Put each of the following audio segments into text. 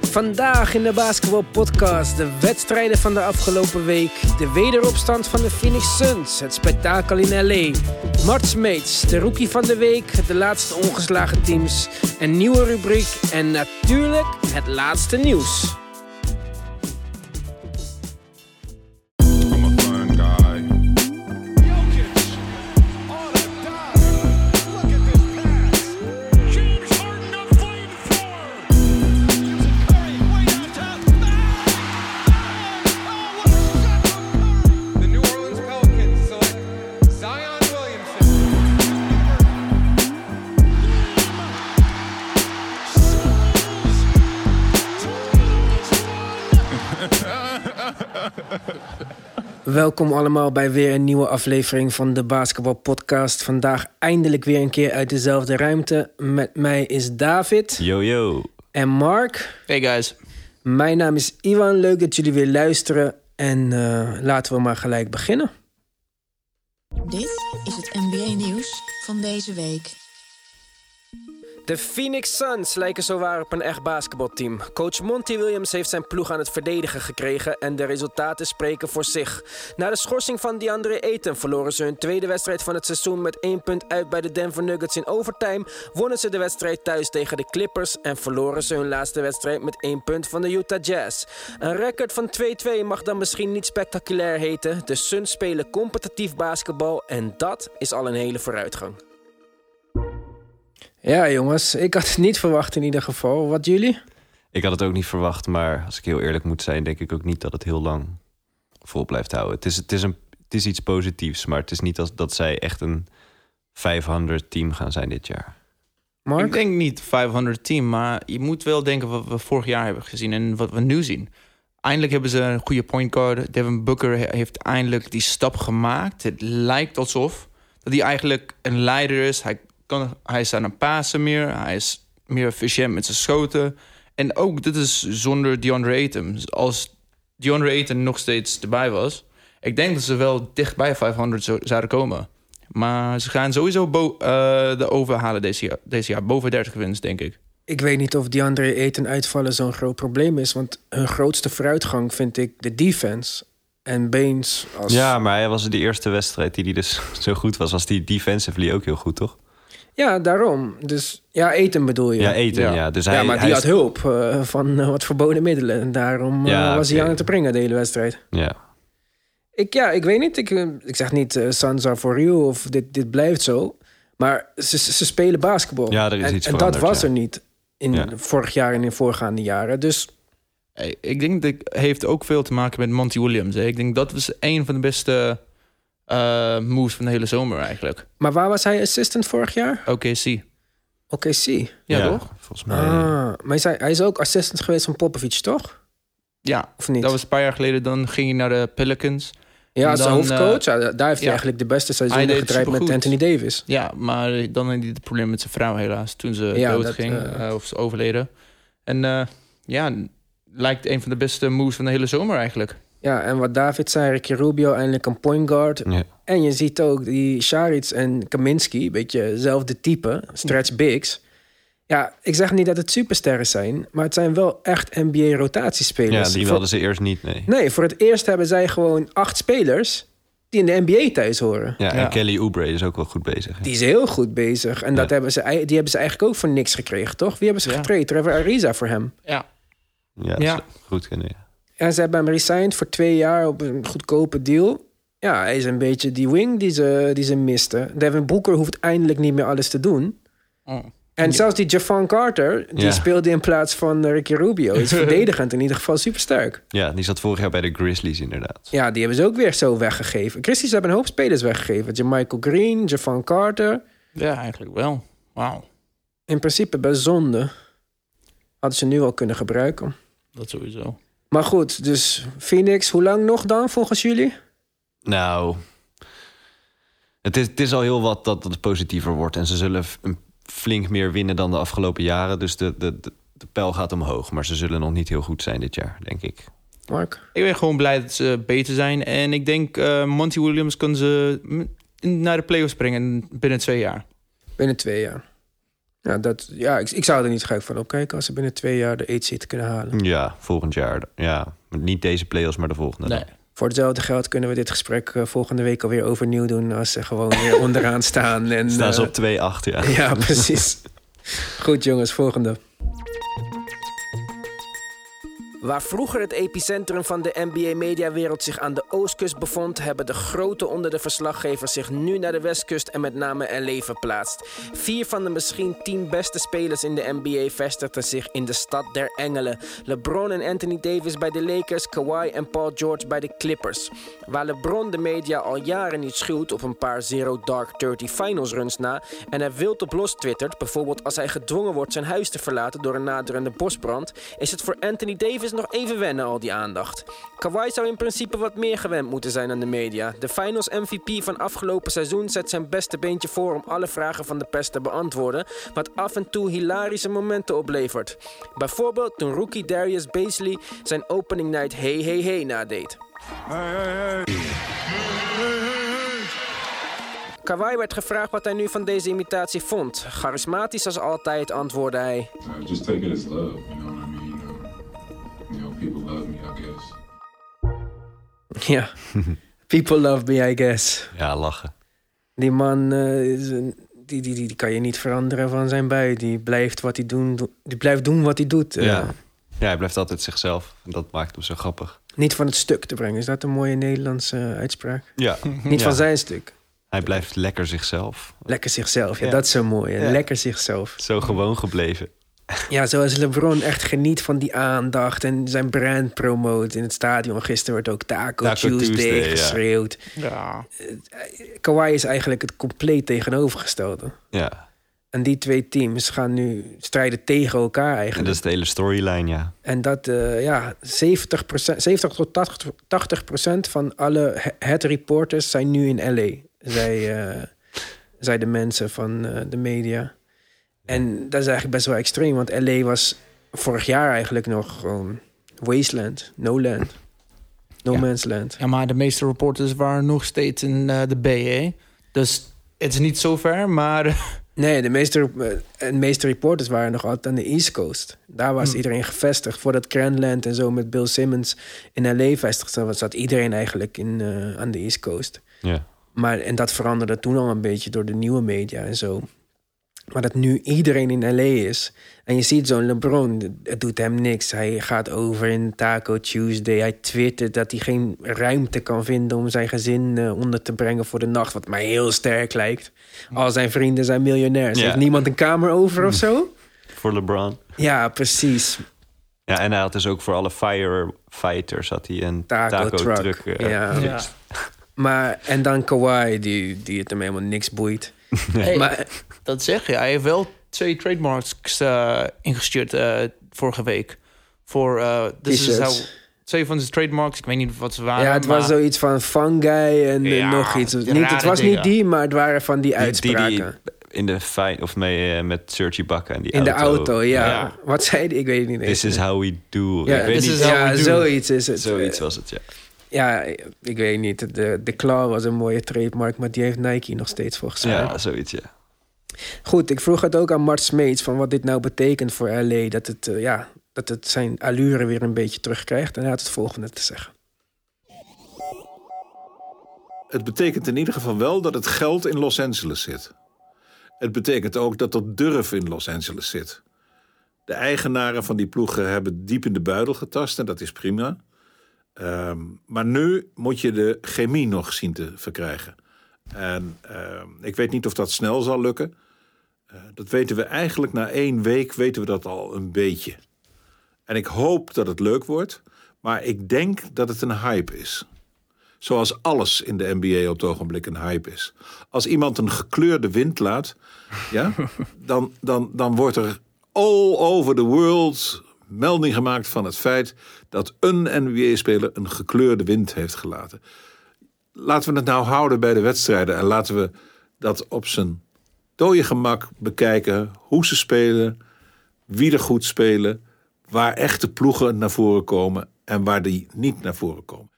Vandaag in de Basketball Podcast de wedstrijden van de afgelopen week, de wederopstand van de Phoenix Suns, het spektakel in LA, Marts Mates, de rookie van de week, de laatste ongeslagen teams, een nieuwe rubriek en natuurlijk het laatste nieuws. Welkom allemaal bij weer een nieuwe aflevering van de Basketball Podcast. Vandaag eindelijk weer een keer uit dezelfde ruimte. Met mij is David Yo, yo. en Mark. Hey guys. Mijn naam is Ivan, leuk dat jullie weer luisteren. En eh, laten we maar gelijk beginnen. Dit is het NBA-nieuws van deze week. De Phoenix Suns lijken zowaar op een echt basketbalteam. Coach Monty Williams heeft zijn ploeg aan het verdedigen gekregen en de resultaten spreken voor zich. Na de schorsing van DeAndre Ayton verloren ze hun tweede wedstrijd van het seizoen met één punt uit bij de Denver Nuggets in overtime. Wonnen ze de wedstrijd thuis tegen de Clippers en verloren ze hun laatste wedstrijd met één punt van de Utah Jazz. Een record van 2-2 mag dan misschien niet spectaculair heten. De Suns spelen competitief basketbal en dat is al een hele vooruitgang. Ja, jongens, ik had het niet verwacht in ieder geval. Wat jullie? Ik had het ook niet verwacht, maar als ik heel eerlijk moet zijn, denk ik ook niet dat het heel lang vol blijft houden. Het is, het is, een, het is iets positiefs, maar het is niet als, dat zij echt een 500 team gaan zijn dit jaar. Mark? Ik denk niet 500 team, maar je moet wel denken wat we vorig jaar hebben gezien en wat we nu zien. Eindelijk hebben ze een goede point guard. Devin Booker he- heeft eindelijk die stap gemaakt. Het lijkt alsof dat hij eigenlijk een leider is. Hij, kan, hij is aan het pasen meer. Hij is meer efficiënt met zijn schoten. En ook dit is zonder DeAndre Ayton. Als DeAndre Ayton nog steeds erbij was... ik denk dat ze wel dicht bij 500 zo- zouden komen. Maar ze gaan sowieso bo- eh, de overhalen deze jaar, deze jaar. Boven 30 wins, denk ik. Ik weet niet of DeAndre Ayton uitvallen zo'n groot probleem is. Want hun grootste vooruitgang vind ik de defense. En Baines als... Ja, maar hij was de eerste wedstrijd die hij dus zo goed was. Was die defensively ook heel goed, toch? Ja, daarom. Dus ja, Ayton bedoel je. Ja, eten, ja. Ja. Dus Ja, hij, maar hij die is- had hulp eh, van eh, wat verboden middelen. En daarom eh, Ja, was hij aan het te brengen de hele wedstrijd. Ja. Ik, ja, ik weet niet. Ik, ik zeg niet uh, Suns are for you of dit, dit blijft zo. Maar ze, ze spelen basketbal. Ja, er is en, iets En dat was ja. er niet in Ja. vorig jaar en in voorgaande jaren. Dus Hey, Ik denk dat het heeft ook veel te maken met Monty Williams. Hè. Ik denk dat was een van de beste eh, moves van de hele zomer eigenlijk. Maar waar was hij assistant vorig jaar? OKC. OKC. Ja, toch? Volgens mij. Ah, maar hij, is ook assistant geweest van Popovic, toch? Ja, Of niet? dat was een paar jaar geleden. Dan ging hij naar de Pelicans. ja, als dan, hoofdcoach. ja, daar heeft hij ja. eigenlijk de beste seizoen gedraaid met. Anthony Davis. Ja, maar dan had hij het probleem met zijn vrouw helaas. Toen ze Ja, dood dat, ging eh, eh, of ze overleden. En eh, ja, lijkt een van de beste moves van de hele zomer eigenlijk. Ja, en wat David zei, Ricky Rubio eindelijk een point guard. Ja. En je ziet ook die Sharic en Kaminski, een beetje hetzelfde type, stretch bigs. Ja, ik zeg niet dat het supersterren zijn, maar het zijn wel echt ja, NBA-rotatiespelers. die Voor- hadden ze eerst niet, nee. Nee, voor het eerst hebben zij gewoon acht spelers die in de NBA thuis horen. Ja, en Ja. Kelly Oubre is ook wel goed bezig. hè. Die is heel goed bezig. En dat Ja. hebben ze, die hebben ze eigenlijk ook voor niks gekregen, toch? Wie hebben ze Ja. getraind? Trevor Ariza voor hem. Ja, Ja, Ja. goed kunnen, ja. En ze hebben hem resigned voor twee jaar op een goedkope deal. Ja, hij is een beetje die wing die ze, die ze misten. Devin Booker hoeft eindelijk niet meer alles te doen. Oh. En zelfs die Javon Carter, die Ja. speelde in plaats van Ricky Rubio. Is verdedigend in ieder geval supersterk. Ja, die zat vorig jaar bij de Grizzlies inderdaad. Ja, die hebben ze ook weer zo weggegeven. Christies hebben een hoop spelers weggegeven. Michael Green, Javon Carter. ja eigenlijk wel. Wauw, In principe best zonde. Hadden ze nu al kunnen gebruiken. dat sowieso. Maar goed, dus Phoenix, hoe lang nog dan volgens jullie? Nou, het is, het is al heel wat dat het positiever wordt. En ze zullen flink meer winnen dan de afgelopen jaren. Dus de, de, de, de pijl gaat omhoog. Maar ze zullen nog niet heel goed zijn dit jaar, denk ik. Mark? Ik ben gewoon blij dat ze beter zijn. En ik denk eh, Monty Williams kan ze naar de playoffs brengen binnen twee jaar. Binnen twee jaar. Ja, dat, ja ik, ik zou er niet gek van opkijken als ze binnen twee jaar de 8 seed kunnen halen. Ja, volgend jaar. Ja, niet deze play-offs, maar de volgende. Nee. Voor hetzelfde geld kunnen we dit gesprek eh, volgende week alweer overnieuw doen als ze gewoon weer onderaan staan. En, Staan ze eh, op 2-8, ja. Ja, precies. Goed jongens, volgende. Waar vroeger het epicentrum van de NBA-mediawereld zich aan de oostkust bevond, hebben de grote onder de verslaggevers zich nu naar de westkust en met name LA verplaatst. Vier van de misschien tien beste spelers in de NBA vestigden zich in de stad der engelen. LeBron en Anthony Davis bij de Lakers, Kawhi en Paul George bij de Clippers. Waar LeBron de media al jaren niet schuwt op een paar Zero Dark 30 Finals runs na en er wild op los twittert, bijvoorbeeld als hij gedwongen wordt zijn huis te verlaten door een naderende bosbrand, is het voor Anthony Davis nog even wennen al die aandacht. Kawhi zou in principe wat meer gewend moeten zijn aan de media. De Finals MVP van afgelopen seizoen zet zijn beste beentje voor om alle vragen van de pers te beantwoorden, wat af en toe hilarische momenten oplevert. Bijvoorbeeld toen rookie Darius Baisley zijn opening night Hey Hey Hey nadeed. Kawhi werd gevraagd wat hij nu van deze imitatie vond. Charismatisch als altijd antwoordde hij. Just take it as love, you know love me, I guess. Ja, people love me, I guess. Ja, lachen. Die man, eh, is een- die, die, die, die kan je niet veranderen van zijn bui. Die blijft, wat hij, doen, do- die blijft doen wat hij doet. eh, Ja. ja, hij blijft altijd zichzelf. En dat maakt hem zo grappig. Niet van het stuk te brengen. Is dat een mooie Nederlandse eh, uitspraak? Ja. Niet Ja. van zijn stuk. Hij blijft lekker zichzelf. Lekker zichzelf. Ja, Ja. dat is zo mooi. Ja. Lekker zichzelf. Zo gewoon gebleven. Ja, zoals LeBron echt geniet van die aandacht en zijn brand promoot in het stadion. Gisteren werd ook Taco, Taco Tuesday, geschreeuwd. Ja. Kawhi is eigenlijk het compleet tegenovergestelde. Ja. En die twee teams gaan nu strijden tegen elkaar En eigenlijk. dat is de hele storyline, ja. En dat, eh, ja, 70%, 70 tot 80, 80 procent van alle he- het reporters zijn nu in LA. Zij, eh, zij de mensen van eh, de media. En dat is eigenlijk best wel extreem, want LA was vorig jaar eigenlijk nog gewoon wasteland, no land. No Ja. man's land. ja, maar de meeste reporters waren nog steeds in eh, de Bay, hè? Dus het is niet zo ver, maar... Nee, de meeste, eh, de meeste reporters waren nog altijd aan de East Coast. Daar was iedereen gevestigd. Voordat Cranland en zo met Bill Simmons in LA vestigde, was- zat iedereen eigenlijk in, eh, aan de East Coast. Ja. Maar, en dat veranderde toen al een beetje door de nieuwe media en zo. Maar dat nu iedereen in LA is. En je ziet zo'n LeBron, het doet hem niks. Hij gaat over in Taco Tuesday. Hij twittert dat hij geen ruimte kan vinden om zijn gezin eh, onder te brengen voor de nacht. Wat mij heel sterk lijkt. Al zijn vrienden zijn miljonairs. Ja. Heeft niemand een kamer over of zo? Voor LeBron. Ja, precies. Ja, en hij had dus ook voor alle firefighters had hij een Taco, taco, truck. truck. eh, ja. Ja. Maar, en dan Kawhi, die, die het hem helemaal niks boeit. Hey, Maar Dat zeg je. Hij heeft wel twee trademarks eh, ingestuurd eh, vorige week. Voor, eh this is T-shirts. how- twee van zijn trademarks. Ik weet niet wat ze waren. Ja, het was zoiets van fungi en eh, Ja, nog iets. Niet, het was dingen. niet die, maar het waren van die Die, uitspraken. die in de fijn of mee eh, met Sergi Bakken en die in de auto, ja. Ja. Wat zei die? Ik weet het niet eens. This is how we do. ja, ik weet this niet. is how ja we do. zoiets is het. Zoiets was het, ja. Ja, ik weet niet. De, de Claw was een mooie trademark, maar die heeft Nike nog steeds volgens mij. Ja, zoiets, ja. Goed, ik vroeg het ook aan Mart Smeets van wat dit nou betekent voor LA. Dat het, eh, ja, dat het zijn allure weer een beetje terugkrijgt. En hij had het volgende te zeggen. Het betekent in ieder geval wel dat het geld in Los Angeles zit. Het betekent ook dat er durf in Los Angeles zit. De eigenaren van die ploegen hebben diep in de buidel getast en dat is prima. Ehm, maar nu moet je de chemie nog zien te verkrijgen. En ehm, ik weet niet of dat snel zal lukken. Eh, dat weten we eigenlijk na één week weten we dat al een beetje. En ik hoop dat het leuk wordt, maar ik denk dat het een hype is. Zoals alles in de NBA op het ogenblik een hype is. Als iemand een gekleurde wind laat, ja, dan, dan, dan wordt er all over the world melding gemaakt van het feit dat een NBA-speler een gekleurde wind heeft gelaten. Laten we het nou houden bij de wedstrijden en laten we dat op zijn dode gemak bekijken. Hoe ze spelen, wie er goed spelen, waar echte ploegen naar voren komen en waar die niet naar voren komen.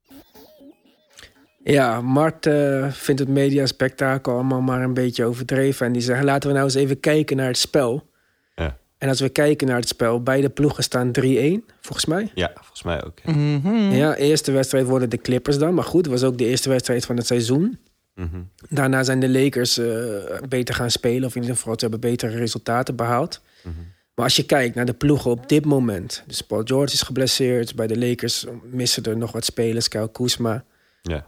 Ja, Mart eh, vindt het mediaspectakel allemaal maar een beetje overdreven. En die zegt, laten we nou eens even kijken naar het spel. En als we kijken naar het spel, beide ploegen staan 3-1, volgens mij. Ja, volgens mij ook. Ja. Ja, eerste wedstrijd worden de Clippers dan. Maar goed, het was ook de eerste wedstrijd van het seizoen. Mhm. Daarna zijn de Lakers eh, beter gaan spelen. Of in ieder geval, ze hebben betere resultaten behaald. Mhm. Maar als je kijkt naar de ploegen op dit moment. Dus Paul George is geblesseerd. Bij de Lakers missen er nog wat spelers. Kyle Kuzma, ja.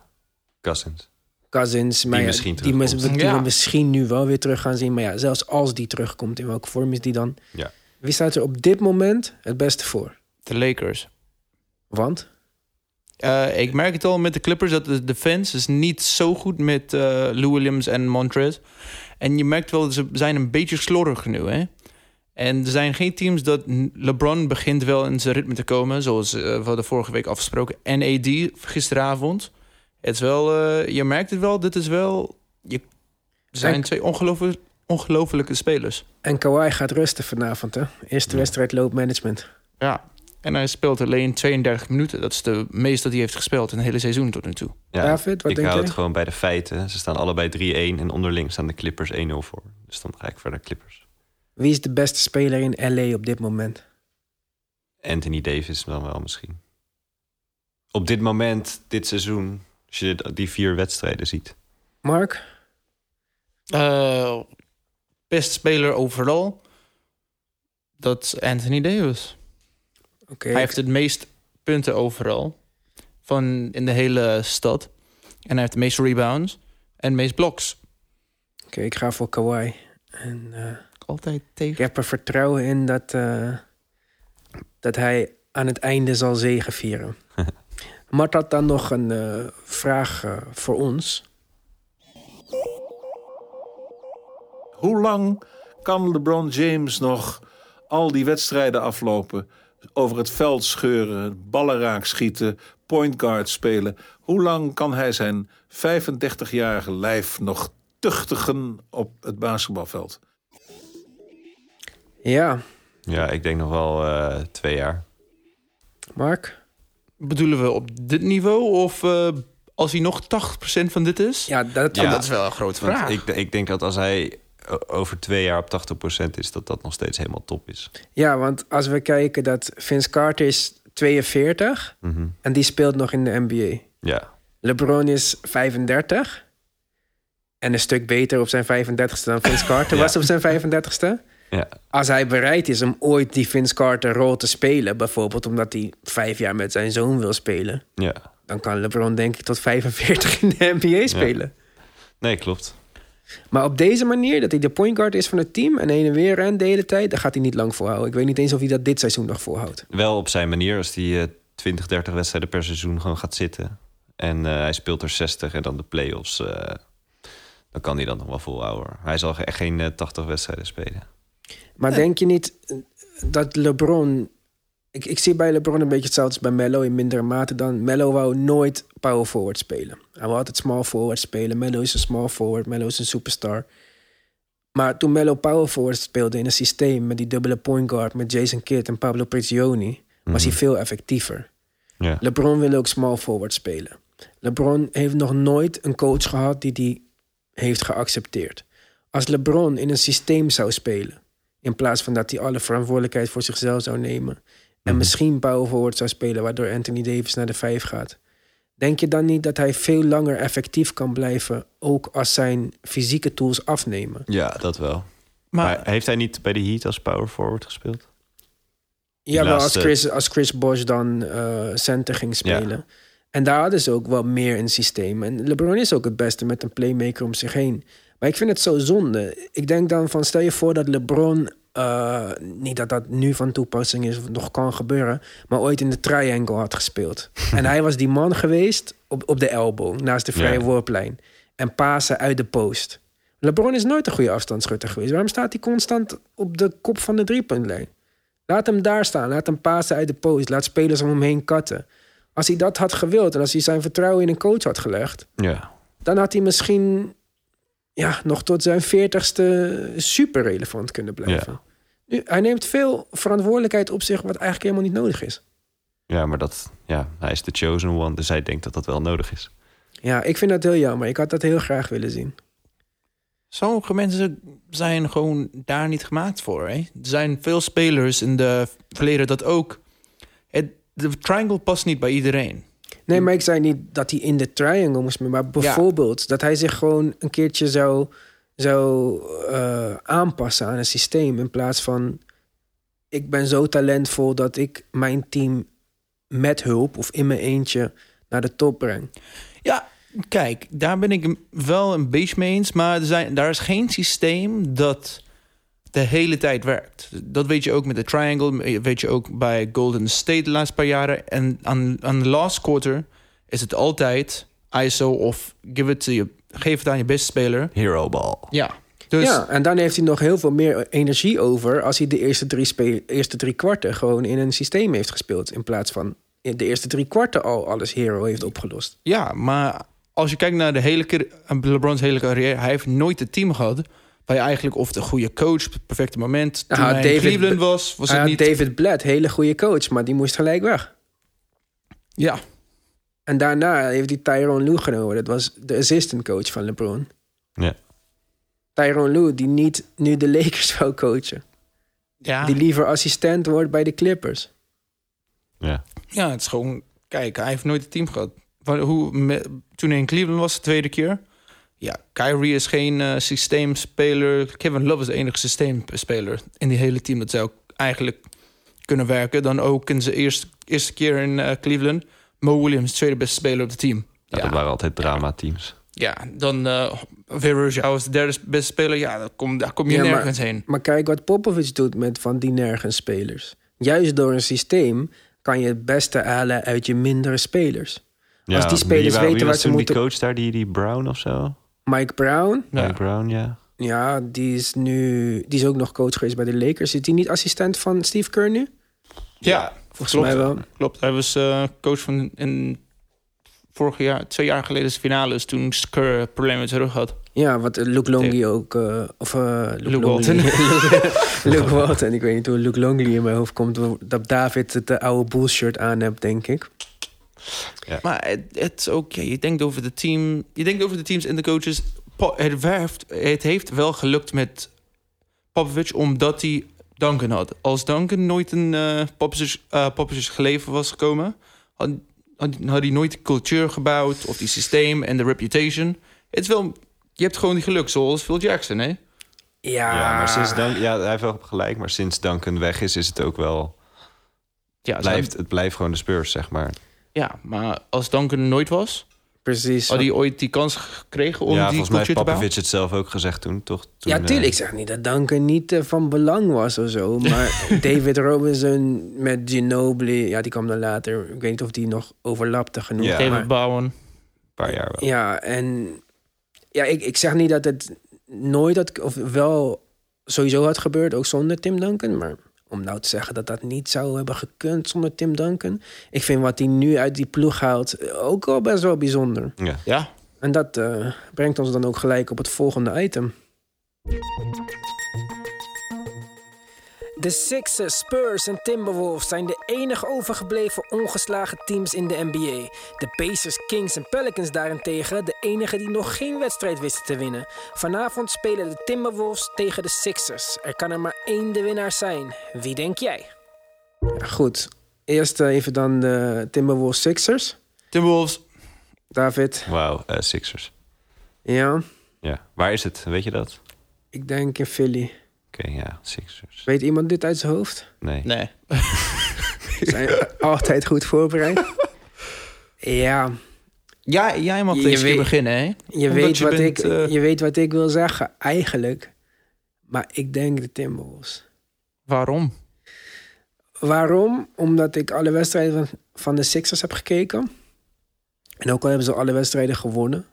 Cousins. Cousins. maar ja, misschien die, die Ja. we misschien nu wel weer terug gaan zien. Maar ja, zelfs als die terugkomt, in welke vorm is die dan? Ja. Wie staat er op dit moment het beste voor? De Lakers. Want? Eh, ik merk het al met de Clippers dat de defense is niet zo goed met eh Lou Williams en Montrez. En je merkt wel, ze zijn een beetje slordig nu. Hè? En er zijn geen teams dat LeBron begint wel in zijn ritme te komen, zoals eh, we hadden vorige week afgesproken. En AD gisteravond. Het is wel, eh, je merkt het wel, dit is wel. Je, er zijn En- twee ongelofelijke spelers. En Kawhi gaat rusten vanavond, hè? Eerste Ja. wedstrijd loopmanagement. Ja. En hij speelt alleen 32 minuten. Dat is de meest dat hij heeft gespeeld in het hele seizoen tot nu toe. Ja, David, wat ik denk hou jij? het gewoon bij de feiten. Ze staan allebei 3-1 en onderling staan de Clippers 1-0 voor. Dus dan ga ik verder Clippers. Wie is de beste speler in LA op dit moment? Anthony Davis dan wel misschien. Op dit moment, dit seizoen, als je die vier wedstrijden ziet. Mark? Eh beste speler overal. Dat is Anthony Davis. Oké. Hij heeft het meest punten overal. Van in de hele stad. En hij heeft de meeste rebounds. En de meeste blocks. Oké, ik ga voor Kawhi. En eh, Altijd ik tegen. heb er vertrouwen in dat, eh, dat hij aan het einde zal zegevieren. Mart had dan nog een eh, vraag eh, voor ons. Hoe lang kan LeBron James nog al die wedstrijden aflopen? Over het veld scheuren, ballen raak schieten, point guard spelen. Hoe lang kan hij zijn 35-jarige lijf nog tuchtigen op het basketbalveld? Ja, Ja, ik denk nog wel eh, twee jaar. Mark? Bedoelen we op dit niveau? Of eh, als hij nog 80% van dit is? Ja, dat, Ja. dat is wel een grote vraag. ik, ik denk dat als hij o- over twee jaar op 80% is, dat dat nog steeds helemaal top is. ja, want als we kijken dat Vince Carter is 42 Mhm. en die speelt nog in de NBA. Ja, LeBron is 35. En een stuk beter op zijn 35ste dan Vince Carter Ja. was op zijn 35ste. Ja, Als hij bereid is om ooit die Vince Carter rol te spelen, bijvoorbeeld omdat hij vijf jaar met zijn zoon wil spelen, ja. dan kan LeBron denk ik tot 45 in de NBA spelen. Nee, klopt. Maar op deze manier, dat hij de point guard is van het team en heen en weer rent de hele tijd, dan gaat hij niet lang volhouden. Ik weet niet eens of hij dat dit seizoen nog volhoudt. Wel op zijn manier, als hij eh 20, 30 wedstrijden per seizoen gewoon gaat zitten. En eh, hij speelt er 60 en dan de play-offs. eh, dan kan hij dat nog wel volhouden. Hij zal echt geen eh, 80 wedstrijden spelen. Maar denk je niet eh, dat LeBron. Ik, ik zie bij LeBron een beetje hetzelfde als bij Melo in mindere mate dan. Melo wou nooit power forward spelen. Hij wou altijd small forward spelen. Melo is een small forward. Melo is een superstar. Maar toen Melo power forward speelde in een systeem met die dubbele point guard met Jason Kidd en Pablo Prigioni, was hij veel effectiever. Ja. LeBron wil ook small forward spelen. LeBron heeft nog nooit een coach gehad die die heeft geaccepteerd. Als LeBron in een systeem zou spelen, in plaats van dat hij alle verantwoordelijkheid voor zichzelf zou nemen, en Mhm. misschien power forward zou spelen, waardoor Anthony Davis naar de vijf gaat, denk je dan niet dat hij veel langer effectief kan blijven, ook als zijn fysieke tools afnemen? ja, dat wel. maar Maar heeft hij niet bij de Heat als power forward gespeeld? Ja, maar als Chris, als Chris Bosh dan eh, center ging spelen. En daar hadden ze ook wel meer een systeem. En LeBron is ook het beste met een playmaker om zich heen. Maar ik vind het zo zonde. Ik denk dan van, stel je voor dat LeBron... eh, niet dat dat nu van toepassing is of nog kan gebeuren... maar ooit in de triangle had gespeeld. en hij was die man geweest op, op de elbow, naast de vrije worplijn. En pasen uit de post. LeBron is nooit een goede afstandsschutter geweest. Waarom staat hij constant op de kop van de driepuntlijn? Laat hem daar staan. Laat hem pasen uit de post. Laat spelers om hem heen katten. Als hij dat had gewild en als hij zijn vertrouwen in een coach had gelegd, Ja. dan had hij misschien ja, nog tot zijn veertigste super relevant kunnen blijven. Nu, hij neemt veel verantwoordelijkheid op zich, wat eigenlijk helemaal niet nodig is. Ja, maar dat, ja, hij is de chosen one, dus hij denkt dat dat wel nodig is. Ja, ik vind dat heel jammer. Ik had dat heel graag willen zien. Sommige mensen zijn gewoon daar niet gemaakt voor. Hè? Er zijn veel spelers in de verleden dat ook... Het, de triangle past niet bij iedereen. Nee, maar ik zei niet dat hij in de triangle moest, maar bijvoorbeeld dat hij zich gewoon een keertje zou, zou eh, aanpassen aan een systeem in plaats van ik ben zo talentvol dat ik mijn team met hulp of in mijn eentje naar de top breng. Ja, kijk, daar ben ik wel een beetje mee eens. Maar er zijn, daar is geen systeem dat de hele tijd werkt. Dat weet je ook met de Triangle. Weet je ook bij Golden State de laatste paar jaren. En aan, aan de last quarter is het altijd ISO of give it to je, geef het aan je beste speler. Hero ball. Ja. Dus ja, en dan heeft hij nog heel veel meer energie over als hij de eerste drie, spe- eerste drie kwarten gewoon in een systeem heeft gespeeld. In plaats van in de eerste drie kwarten al alles hero heeft opgelost. Ja, maar als je kijkt naar de hele LeBron's hele carrière, hij heeft nooit het team gehad waar je eigenlijk of de goede coach, het perfecte moment, toen hij in David- Cleveland was, was het niet. David Blatt, hele goede coach, maar die moest gelijk weg. Ja, En daarna heeft hij Tyrone Lue genomen. Dat was de assistant coach van LeBron. Ja. Tyrone Lue, die niet nu de Lakers wou coachen. ja. Die liever assistent wordt bij de Clippers. Ja. ja, het is gewoon, kijk, hij heeft nooit het team gehad. Hoe, me- toen hij in Cleveland was, de tweede keer. Ja, Kyrie is geen eh, systeemspeler. Kevin Love is de enige systeemspeler in die hele team. Dat zou eigenlijk kunnen werken. Dan ook in zijn eerste, eerste keer in eh, Cleveland. Mo Williams, tweede beste speler op het team. Ja, dat waren altijd drama-teams. Ja, dan uh, Vera als de derde beste speler. Ja, daar kom, daar kom je Ja, maar- nergens heen. Maar kijk wat Popovic doet met van die nergens spelers. Juist door een systeem kan je het beste halen uit je mindere spelers. Ja, Als die spelers wie weten wie waar was ze moeten- die coach daar, die, die Brown of zo? Mike Brown, Ja. Mike Brown, ja. ja, die is nu... Die is ook nog coach geweest bij de Lakers. Is die niet assistent van Steve Kerr nu? Ja, Volgens klopt. mij wel. Klopt, hij was eh, coach van in vorig jaar, twee jaar geleden de finales toen Kerr problemen met zijn rug had. Ja, wat eh, Luke Longley ook... eh, of eh Luke, Luke. Walton. Luke Walton. Ik weet niet hoe Luke Longley in mijn hoofd komt. Dat David het oude bullshirt aan hebt, denk ik. Maar het, het is ook, ja, je denkt over de team, je denkt over de teams en de coaches. Het, werft, het heeft wel gelukt met Popovich omdat hij Duncan had. Als Duncan nooit een uh, Popovich, eh, geleven was gekomen, had, had, had hij nooit de cultuur gebouwd of die systeem en de reputation. Het is wel, je hebt gewoon die geluk zoals Phil Jackson, hè? Ja, Ja, maar sinds Dun- ja, hij heeft wel gelijk, maar sinds Duncan weg is, is het ook wel... Ja, Blijft, het blijft gewoon de Spurs, zeg maar. Ja, maar als Duncan er nooit was, precies. had hij ooit die kans gekregen om ja, die volgens mij heeft cultuur te bouwen. Popovich het zelf ook gezegd toen, toch? Toen, Ja, eh, tuurlijk. Ik zeg niet dat Duncan niet eh, van belang was of zo. Maar David Robinson met Ginobili... Ja, die kwam dan later. Ik weet niet of die nog overlapte genoeg. Ja. David maar- Bowen. Een paar jaar wel. Ja, en... Ja, ik, ik zeg niet dat het nooit had... Of wel sowieso had gebeurd, ook zonder Tim Duncan. Maar om nou te zeggen dat dat niet zou hebben gekund zonder Tim Duncan... Ik vind wat hij nu uit die ploeg haalt eh, ook wel best wel bijzonder. Ja. Ja, En dat eh, brengt ons dan ook gelijk op het volgende item. De Sixers, Spurs en Timberwolves zijn de enige overgebleven ongeslagen teams in de NBA. De Pacers, Kings en Pelicans daarentegen de enige die nog geen wedstrijd wisten te winnen. Vanavond spelen de Timberwolves tegen de Sixers. Er kan er maar één de winnaar zijn. Wie denk jij? Ja, goed. Eerst eh, even dan de Timberwolves Sixers. Timberwolves. David. Wauw, eh, Sixers. Ja, Ja. Waar is het? Weet je dat? ik denk in Philly. Oké, ja, Sixers. Weet iemand dit uit zijn hoofd? Nee. Nee. Ze zijn altijd goed voorbereid. Ja, Ja, jij mag deze weet- beginnen, hè? je Omdat weet, je wat bent, ik, eh, je weet wat ik wil zeggen, eigenlijk. Maar ik denk de Timberwolves. Waarom? Waarom? Omdat ik alle wedstrijden van- van de Sixers heb gekeken. En ook al hebben ze alle wedstrijden gewonnen.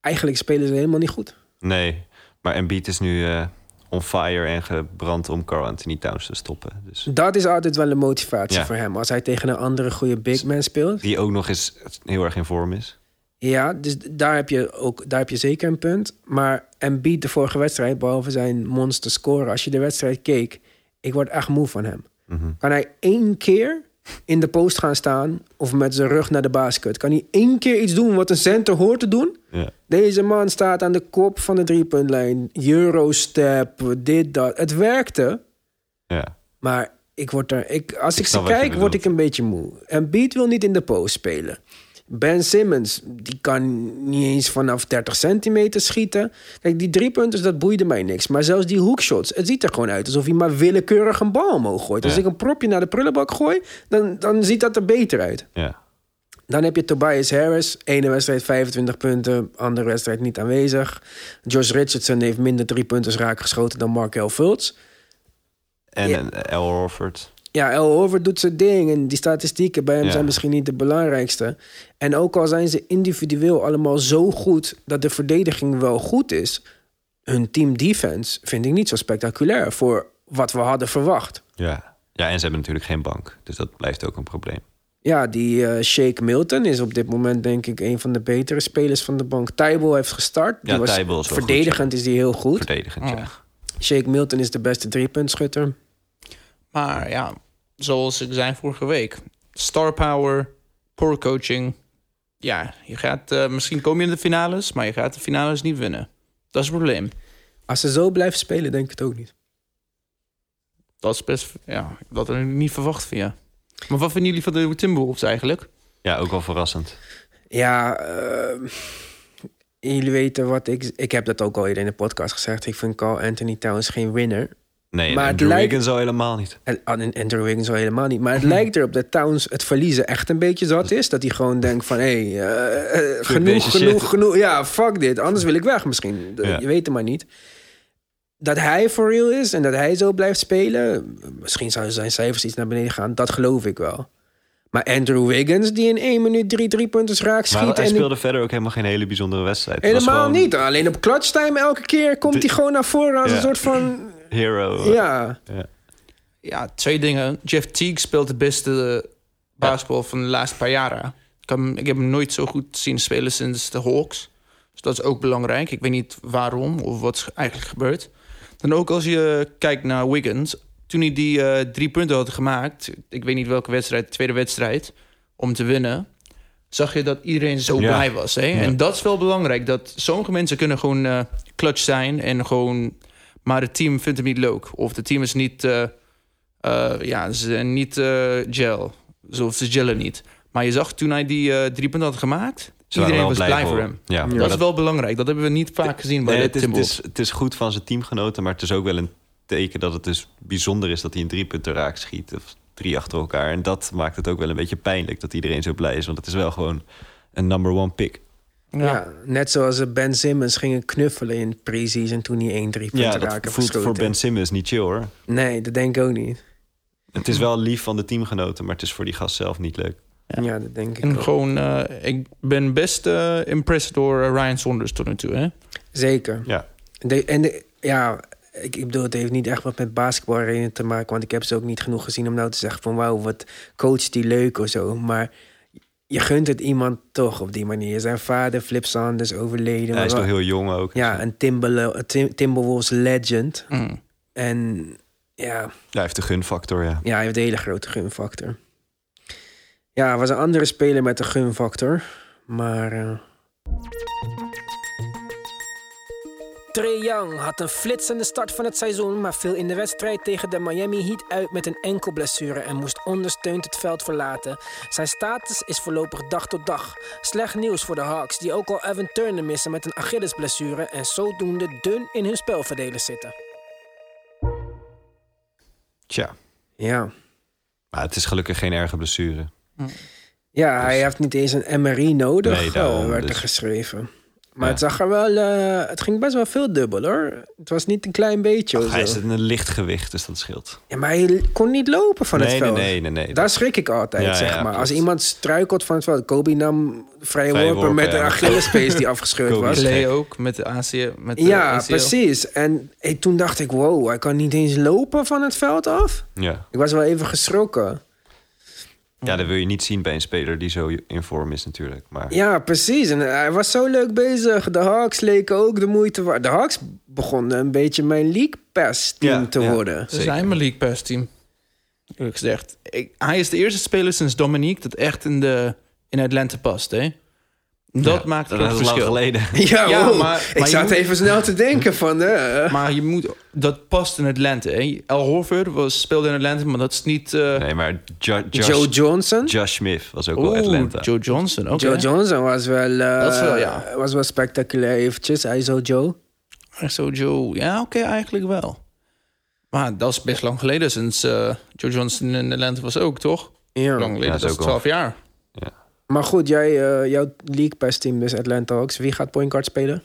Eigenlijk spelen ze helemaal niet goed. Nee, maar Embiid is nu eh, on fire en gebrand om Carl Anthony Towns te stoppen. Dus Dat is altijd wel een motivatie Ja. voor hem. Als hij tegen een andere goede big man speelt. die ook nog eens heel erg in vorm is. Ja, dus daar heb je ook daar heb je zeker een punt. Maar Embiid de vorige wedstrijd, behalve zijn monster scoren, als je de wedstrijd keek, ik word echt moe van hem. Mhm. Kan hij één keer in de post gaan staan of met zijn rug naar de basket? Kan hij één keer iets doen wat een center hoort te doen? Ja. Deze man staat aan de kop van de driepuntlijn. Eurostep, dit, dat. Het werkte, Ja. maar ik word er... Ik, als ik, snap ze kijk, word ik een beetje moe. En Beat wil niet in de post spelen. Ben Simmons, die kan niet eens vanaf 30 centimeter schieten. Kijk, die driepunters, dat boeide mij niks. Maar zelfs die hoekshots, het ziet er gewoon uit... alsof hij maar willekeurig een bal omhoog gooit. Als ik een propje naar de prullenbak gooi, dan, dan ziet dat er beter uit. Ja. Dan heb je Tobias Harris. Ene wedstrijd 25 punten, andere wedstrijd niet aanwezig. Josh Richardson heeft minder drie punten raak geschoten dan Markel Fultz. En Ja. en Al Horford. Ja, El Horford doet zijn ding en die statistieken bij hem Ja. zijn misschien niet de belangrijkste. En ook al zijn ze individueel allemaal zo goed dat de verdediging wel goed is, hun team defense vind ik niet zo spectaculair voor wat we hadden verwacht. Ja. ja, en ze hebben natuurlijk geen bank. Dus dat blijft ook een probleem. Ja, die eh Shake Milton is op dit moment denk ik een van de betere spelers van de bank. Tybal heeft gestart. Die Ja, was- is wel goed, Verdedigend is die heel goed. Verdedigend, ja. Shake Milton is de beste driepuntschutter. Maar ja, zoals ik zei vorige week. Star power, poor coaching. Ja, je gaat, eh, misschien kom je in de finales, maar je gaat de finales niet winnen. Dat is het probleem. Als ze zo blijven spelen, denk ik het ook niet. Dat is best, ja, dat had ik niet verwacht van je. Maar wat vinden jullie van de Timberwolves eigenlijk? Ja, ook wel verrassend. Ja, eh, jullie weten wat ik... Ik heb dat ook al eerder in de podcast gezegd. Ik vind Carl Anthony Towns geen winner. Nee, Maar maar het Drew lijkt- Wiggins al helemaal niet. En en Andrew Wiggins al helemaal niet. Maar het lijkt erop dat Towns het verliezen echt een beetje zat is. Dat hij gewoon denkt van... hé, hey, eh, genoeg, genoeg, shit. genoeg. Ja, fuck dit. Anders wil ik weg misschien. Ja. Je weet het maar niet. Dat hij for real is en dat hij zo blijft spelen... Misschien zouden zijn cijfers iets naar beneden gaan. Dat geloof ik wel. Maar Andrew Wiggins, die in één minuut drie drie punten raak schiet... Maar hij en die- speelde verder ook helemaal geen hele bijzondere wedstrijd. Helemaal gewoon niet. Alleen op clutch time elke keer komt De- hij gewoon naar voren als Ja. een soort van... Hero. Ja, Ja, twee dingen. Jeff Teague speelt de beste basketbal van de laatste paar jaren. Ik, heb hem, ik heb hem nooit zo goed zien spelen sinds de Hawks. Dus dat is ook belangrijk. Ik weet niet waarom of wat is eigenlijk gebeurd. Dan ook als je kijkt naar Wiggins. Toen hij die eh, drie punten had gemaakt... ik weet niet welke wedstrijd, de tweede wedstrijd... om te winnen... zag je dat iedereen zo Ja. blij was. Hè? En dat is wel belangrijk. Dat sommige mensen kunnen gewoon eh, clutch zijn... en gewoon... maar het team vindt hem niet leuk. Of het team is niet... eh, eh, ja, ze zijn niet eh, gel. Zo, ze gellen niet. Maar je zag toen hij die eh, drie punten had gemaakt... Iedereen was blij voor hem. Ja, maar Dat is wel belangrijk. Dat hebben we niet vaak gezien bij Nee, de het, is, het, is, het is goed van zijn teamgenoten, maar het is ook wel een teken dat het dus bijzonder is dat hij een drie punten raak schiet. Of drie achter elkaar. En dat maakt het ook wel een beetje pijnlijk dat iedereen zo blij is. Want het is wel gewoon een number one pick. ja. net zoals eh, Ben Simmons gingen knuffelen in pre-season... toen hij één drie punten Ja, dat raken voelt voor. Ben Simmons niet chill hoor. Nee, dat denk ik ook niet. Het is wel lief van de teamgenoten, maar het is voor die gast zelf niet leuk. Ja, dat denk ik En ook. gewoon, eh, ik ben best eh, impressed door Ryan Saunders tot nu toe. Hè? Zeker. Ja, De, en de, ja, ik, ik bedoel, het heeft niet echt wat met basketbalredenen te maken... want ik heb ze ook niet genoeg gezien om nou te zeggen van... wauw, wat coach die leuk of zo. Maar je gunt het iemand toch op die manier. Zijn vader, Flip Sanders, overleden. hij is nog heel jong ook. Ja, een Timberlo- Tim- Timberwolves legend. Mm. En ja, Ja, hij heeft de gunfactor, ja. ja, hij heeft een hele grote gunfactor. Ja, was een andere speler met een gunfactor. Maar... eh, Trae Young had een flitsende start van het seizoen, maar viel in de wedstrijd tegen de Miami Heat uit met een enkelblessure en moest ondersteund het veld verlaten. Zijn status is voorlopig dag tot dag. Slecht nieuws voor de Hawks, die ook al Evan Turner missen met een Achillesblessure en zodoende dun in hun spelverdelers zitten. Tja, Ja. maar het is gelukkig geen erge blessure. Ja, hij heeft niet eens een MRI nodig, Nee, daarom, eh, werd er dus- geschreven. Maar Ja. het zag er wel, eh, het ging best wel veel dubbel hoor. Het was niet een klein beetje. Ach, of hij is een lichtgewicht, dus dat scheelt. Ja, maar hij kon niet lopen van het nee, nee, veld. nee, nee, nee. Daar schrik ik altijd, Ja, zeg ja, maar. klopt. Als iemand struikelt van het veld. Kobe nam vrije Vrije worpen worpen, met een ja. Achillespees die afgescheurd Kobe was. Clay ook met de AC. Met de Ja, ACL. precies. En ik, toen dacht ik, wow, hij kan niet eens lopen van het veld af. Ja. Ik was wel even geschrokken. Ja, dat wil je niet zien bij een speler die zo in vorm is natuurlijk. Maar Ja, precies. En hij was zo leuk bezig. De Hawks leken ook de moeite waard. De Hawks begonnen een beetje mijn League Pass team Ja, te ja. worden. Ze zijn mijn League Pass team. Eerlijk gezegd. Ik, hij is de eerste speler sinds Dominique dat echt in, de, in Atlanta past. Hè? Dat Ja, maakt een dat groot is lang verschil. geleden. Ja, Ja, wow. maar- ik maar zat moet- even snel te denken van... eh, Maar je moet, dat past in Atlanta. Hè? Al Horford was, speelde in Atlanta, maar dat is niet... eh Nee, maar Jo- Josh, Joe Johnson? Josh Smith was ook wel oeh, Atlanta. Joe Johnson, oké. Joe Johnson was wel, eh, Dat is wel, ja. was wel spectaculair eventjes. Hij zo Joe. Zo Joe, ja, oké, eigenlijk wel. Maar dat is best lang geleden sinds eh, Joe Johnson in Atlanta was ook, toch? Ja. Lang geleden, Ja, dat is is ook 12 jaar. Maar goed, jij, eh, jouw League Pass team is Atlanta Hawks. Wie gaat point guard spelen?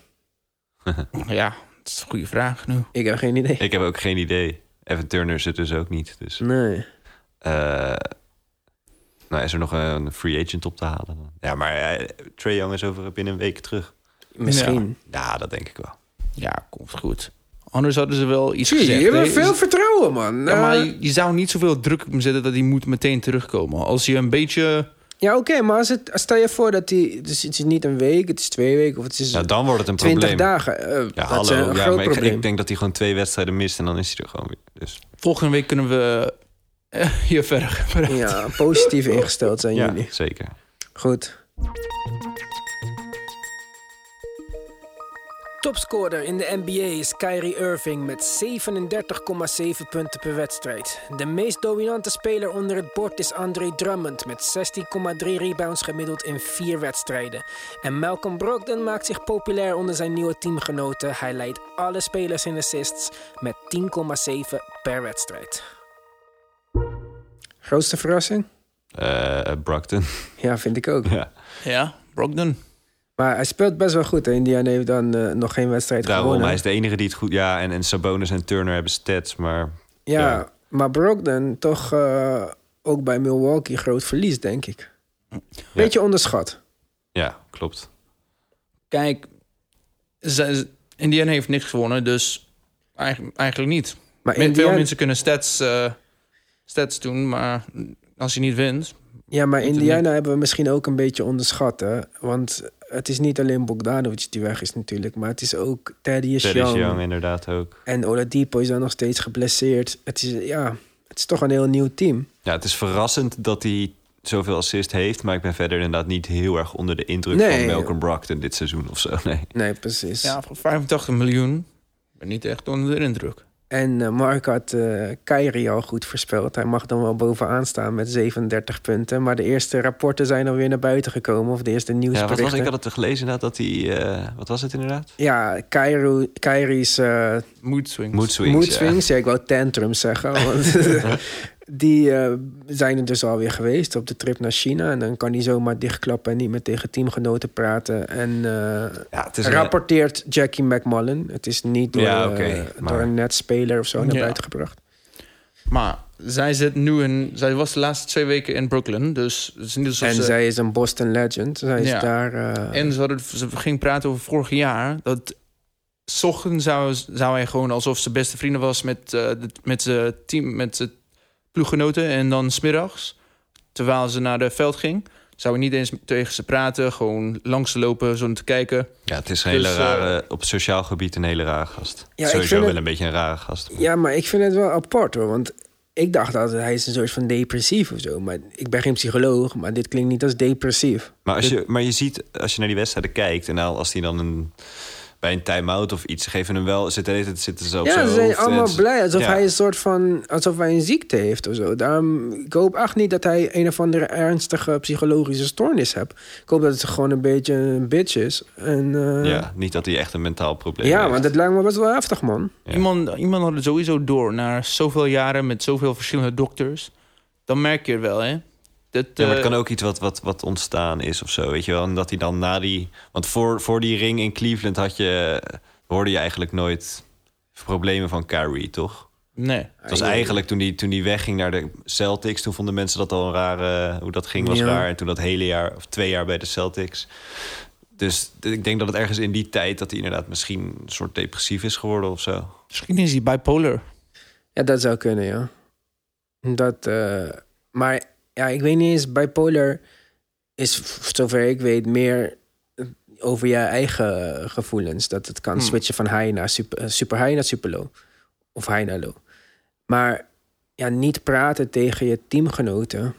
Ja, dat is een goede vraag nu. Ik heb geen idee. Ik heb ook geen idee. Evan Turner zit dus ook niet. Dus, Nee. eh, nou, is er nog een free agent op te halen? Ja, maar eh, Trae Young is over binnen een week terug. Misschien. Ja, dat denk ik wel. Ja, komt goed. Anders hadden ze wel iets je, gezegd. je hebt veel vertrouwen, man. Ja, maar je, je zou niet zoveel druk op hem zetten dat hij moet meteen terugkomen. Als je een beetje... ja, oké, maar als het, stel je voor dat hij... Dus het is niet een week, het is twee weken of het is Ja, dan wordt het een 20 probleem. dagen. Eh, Ja, dat is hallo. een Ja, groot maar ik, probleem. ik denk dat hij gewoon twee wedstrijden mist en dan is hij er gewoon weer. Dus Volgende week kunnen we eh, hier verder. Ja, positief ingesteld zijn ja, jullie. zeker. Goed. Topscorer in de NBA is Kyrie Irving met 37,7 punten per wedstrijd. De meest dominante speler onder het bord is Andre Drummond met 16,3 rebounds gemiddeld in vier wedstrijden. En Malcolm Brogdon maakt zich populair onder zijn nieuwe teamgenoten. Hij leidt alle spelers in assists met 10,7 per wedstrijd. Grootste verrassing? Eh Brockton. Ja, vind ik ook. ja. Ja, Brogdon. Maar hij speelt best wel goed. hè. Indiana heeft dan eh, nog geen wedstrijd Daarom, gewonnen. hij is de enige die het goed... Ja, en, en Sabonis en Turner hebben stats, maar... ja, ja. maar Brogdon toch eh, ook bij Milwaukee groot verlies, denk ik. Beetje onderschat. Ja, klopt. Kijk, Indiana heeft niks gewonnen, dus eigenlijk, eigenlijk niet. Maar Men- Veel Indiana, mensen kunnen stats, eh, stats doen, maar als je niet wint... ja, maar Indiana hebben we misschien ook een beetje onderschat. Hè? Want het is niet alleen Bogdanovic die weg is natuurlijk. Maar het is ook Thaddeus Teddy Young. Young inderdaad ook. En Oladipo is dan nog steeds geblesseerd. Het is, ja, het is toch een heel nieuw team. Ja, het is verrassend dat hij zoveel assist heeft... maar ik ben verder inderdaad niet heel erg onder de indruk Nee. van Malcolm Brockton dit seizoen of zo. Nee. Nee, precies. Ja, voor 85 miljoen ben niet echt onder de indruk. En eh, Mark had eh Kyrie al goed voorspeld. Hij mag dan wel bovenaan staan met 37 punten. Maar de eerste rapporten zijn alweer naar buiten gekomen. Of de eerste Ja, wat nieuwsberichten. was, ik had het gelezen inderdaad dat hij... eh, wat was het inderdaad? Ja, Kyrie, Kyrie's eh Mood swings. Mood swings. mood ja. swings. Ja. ik wou tantrums zeggen. Want die eh, zijn er dus alweer geweest op de trip naar China. En dan kan hij zomaar dichtklappen en niet meer tegen teamgenoten praten. En eh, Ja, het is een- rapporteert Jackie McMullen. Het is niet door, Ja, eh, oké, maar- door een netspeler of zo naar Ja. buiten gebracht. Maar zij zit nu in... Zij was de laatste twee weken in Brooklyn, dus het is niet alsof En ze... zij is een Boston legend. Zij is Ja. daar... eh, En ze, hadden, ze ging praten over vorig jaar. Dat 's ochtends zou, zou hij gewoon alsof ze beste vrienden was met, de- met zijn team, met zijn ploeggenoten. En dan smiddags, terwijl ze naar de veld ging, zou hij niet eens tegen ze praten. Gewoon langs te lopen, zo te kijken. Ja, het is een Dus, hele eh, rare... op sociaal gebied een hele rare gast. Ja, ik Sowieso vind wel het- een beetje een rare gast. Ja, maar ik vind het wel apart hoor. Want ik dacht altijd, hij is een soort van depressief of zo. Maar ik ben geen psycholoog, maar dit klinkt niet als depressief. Maar, als je, maar je ziet, als je naar die wedstrijden kijkt... en nou, als hij dan een, bij een time-out of iets... geven hem wel... Zitten, zitten ze op Ja, zijn ze zijn en allemaal ze- blij. Alsof ja. hij een soort van... Alsof hij een ziekte heeft of zo. Daarom, ik hoop echt niet dat hij een of andere ernstige psychologische stoornis heeft. Ik hoop dat het gewoon een beetje een bitch is. En, eh, Ja, niet dat hij echt een mentaal probleem ja, heeft. want het lijkt me best wel heftig, man. Ja. Iemand, iemand had het sowieso door, na zoveel jaren met zoveel verschillende dokters. Dan merk je het wel, hè. Dat, Ja, maar het eh, kan ook iets wat, wat, wat ontstaan is of zo, weet je wel. En dat hij dan na die... Want voor, voor die ring in Cleveland had je... hoorde je eigenlijk nooit problemen van Kyrie, toch? Nee. Het was eigenlijk toen hij toen die wegging naar de Celtics... toen vonden mensen dat al een rare... hoe dat ging was Ja. raar. En toen dat hele jaar, of twee jaar bij de Celtics. Dus ik denk dat het ergens in die tijd... dat hij inderdaad misschien een soort depressief is geworden of zo. Misschien is hij bipolar. Ja, dat zou kunnen, ja. Dat, eh, maar ja, ik weet niet eens, bipolar is, zover ik weet, meer over je eigen gevoelens. Dat het kan Hmm. switchen van high naar super, eh, super high naar super low. Of high naar low. Maar ja, niet praten tegen je teamgenoten.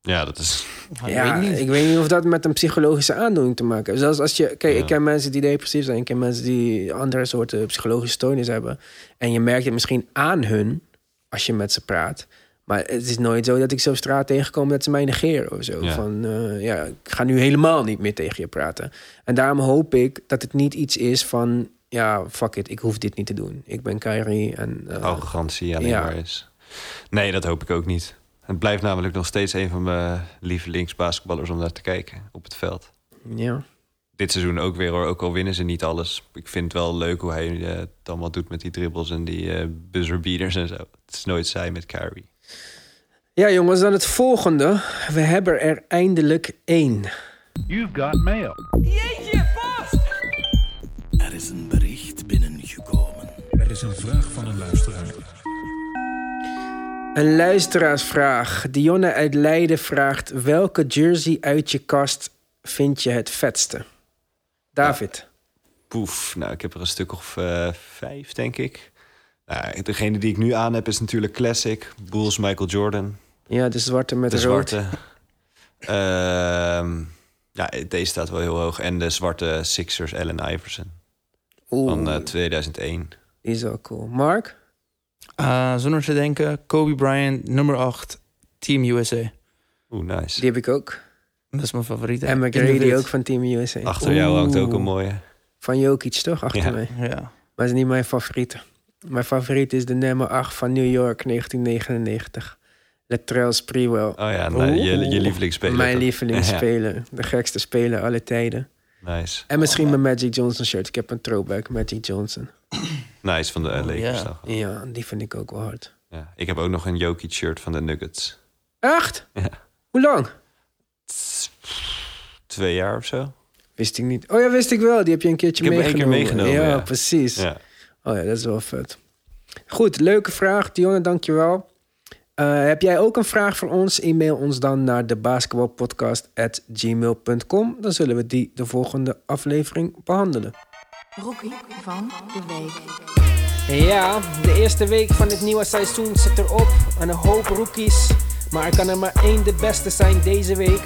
Ja, dat is... ja, ik weet niet of dat met een psychologische aandoening te maken heeft. Zelfs als je, kijk, Ja. ik ken mensen die depressief zijn, ik ken mensen die andere soorten psychologische stoornis hebben. En je merkt het misschien aan hun als je met ze praat. Maar het is nooit zo dat ik zo op straat tegenkom dat ze mij negeren of zo. Ja. Van eh, ja, ik ga nu helemaal niet meer tegen je praten. En daarom hoop ik dat het niet iets is van ja, fuck it, ik hoef dit niet te doen. Ik ben Kyrie en arrogantie alleen ja. maar is. Nee, dat hoop ik ook niet. Het blijft namelijk nog steeds een van mijn lievelingsbasketballers om naar te kijken op het veld. ja. Dit seizoen ook weer hoor, ook al winnen ze niet alles. Ik vind het wel leuk hoe hij eh, het allemaal doet met die dribbles en die eh buzzer beaters en zo. Het is nooit saai met Kyrie. Ja, jongens, dan het volgende. We hebben er eindelijk één. You've got mail. Er is een bericht binnengekomen. Er is een vraag van een luisteraar. Een luisteraarsvraag. Dionne uit Leiden vraagt: welke jersey uit je kast vind je het vetste? David. Poef, nou ik heb er een stuk of eh, vijf denk ik. Nou, degene die ik nu aan heb is natuurlijk Classic. Bulls Michael Jordan. Ja, de zwarte met de rood. zwarte. Ehm, ja, deze staat wel heel hoog. En de zwarte Sixers Allen Iverson Oeh, van eh, 2001. die is wel cool. Mark? Eh, zonder te denken, Kobe Bryant, nummer 8, Team USA. Oeh, nice. Die heb ik ook. Dat is mijn favoriet. En McGrady ook van Team USA. Achter jou hangt ook een mooie. Van Jokic toch? Achter Ja. mij. Ja. Maar dat is niet mijn favoriete. Mijn favoriet is de nummer 8 van New York 1999. Latrell Sprewell. Oh ja, nou, je, je lievelingsspeler. Mijn toch? lievelingsspeler. De gekste speler alle tijden. Nice. En misschien mijn Magic Johnson shirt. Ik heb een throwback Magic Johnson. Nice van de uh, Lakers. ja. die vind ik ook wel hard. Ja. Ik heb ook nog een Jokic shirt van de Nuggets. Echt? Ja. Hoe lang? Twee jaar of zo. Wist ik niet. Oh ja, wist ik wel. Die heb je een keertje Ik heb één meegenomen. keer meegenomen, Ja, ja. precies. Ja. Oh ja, dat is wel vet. Goed, leuke vraag. Dionne, dankjewel. Eh heb jij ook een vraag voor ons? E-mail ons dan naar de basketbalpodcast.gmail.com. Dan zullen we die de volgende aflevering behandelen. Rookie van de week. Ja, de eerste week van het nieuwe seizoen zit erop. En een hoop rookies. Maar er kan er maar één de beste zijn deze week.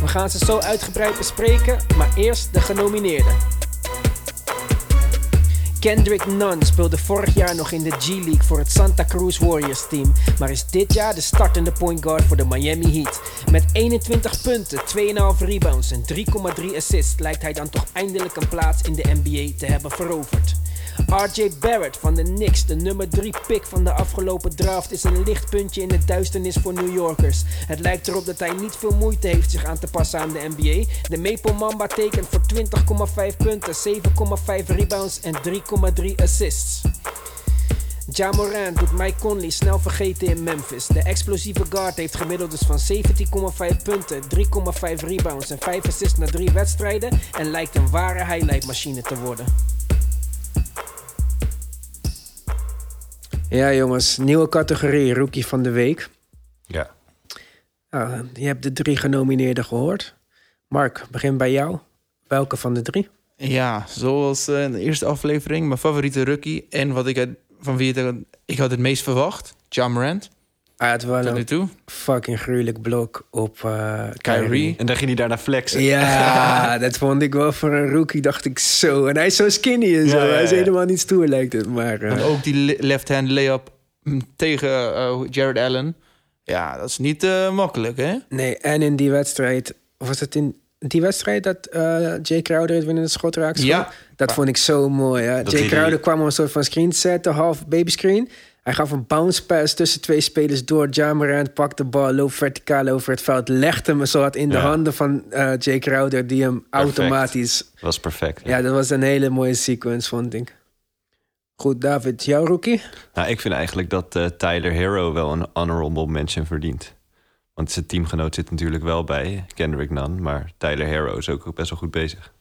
We gaan ze zo uitgebreid bespreken, maar eerst de genomineerden. Kendrick Nunn speelde vorig jaar nog in de G-League voor het Santa Cruz Warriors team, maar is dit jaar de startende point guard voor de Miami Heat. Met 21 punten, 2,5 rebounds en 3,3 assists lijkt hij dan toch eindelijk een plaats in de NBA te hebben veroverd. RJ Barrett van de Knicks, de nummer 3 pick van de afgelopen draft, is een lichtpuntje in de duisternis voor New Yorkers. Het lijkt erop dat hij niet veel moeite heeft zich aan te passen aan de NBA. De Maple Mamba tekent voor 20,5 punten, 7,5 rebounds en 3,3 assists. Ja Morant doet Mike Conley snel vergeten in Memphis. De explosieve guard heeft gemiddeld dus van 17,5 punten, 3,5 rebounds en 5 assists na 3 wedstrijden en lijkt een ware highlightmachine te worden. Ja, jongens, nieuwe categorie Rookie van de Week. Ja. Nou, je hebt de drie genomineerden gehoord. Mark, begin bij jou. Welke van de drie? Ja, zoals eh, in de eerste aflevering, mijn favoriete rookie. En wat ik uit- van wie het, ik had het meest verwacht, John Morant. Hij had wel Tot nu een toe. fucking gruwelijk blok op eh Kyrie. Kyrie. En dan ging hij daarna flexen. Ja, dat vond ik wel voor een rookie, dacht ik zo. En hij is zo skinny en zo. Ja, ja, Hij is helemaal niet stoer, lijkt het. Maar eh, En ook die le- left-hand layup mm, tegen eh, Jared Allen. Ja, dat is niet eh, makkelijk, hè? nee, en in die wedstrijd... Was het in die wedstrijd dat eh Jay Crowder het winnende schot raakte? Ja. Dat vond ik zo mooi. Hè? Jay Crowder kwam op een soort van screen zetten, half babyscreen. Hij gaf een bounce pass tussen twee spelers door. Ja Morant pakt de bal, loopt verticaal over het veld. Legt hem zo wat in de Ja. handen van eh Jay Crowder... die hem automatisch... Dat was perfect. Ja, dat was een hele mooie sequence, vond ik. Goed, David, jouw rookie? Nou, ik vind eigenlijk dat eh, Tyler Hero wel een honorable mention verdient. Want zijn teamgenoot zit natuurlijk wel bij, Kendrick Nunn. Maar Tyler Hero is ook best wel goed bezig.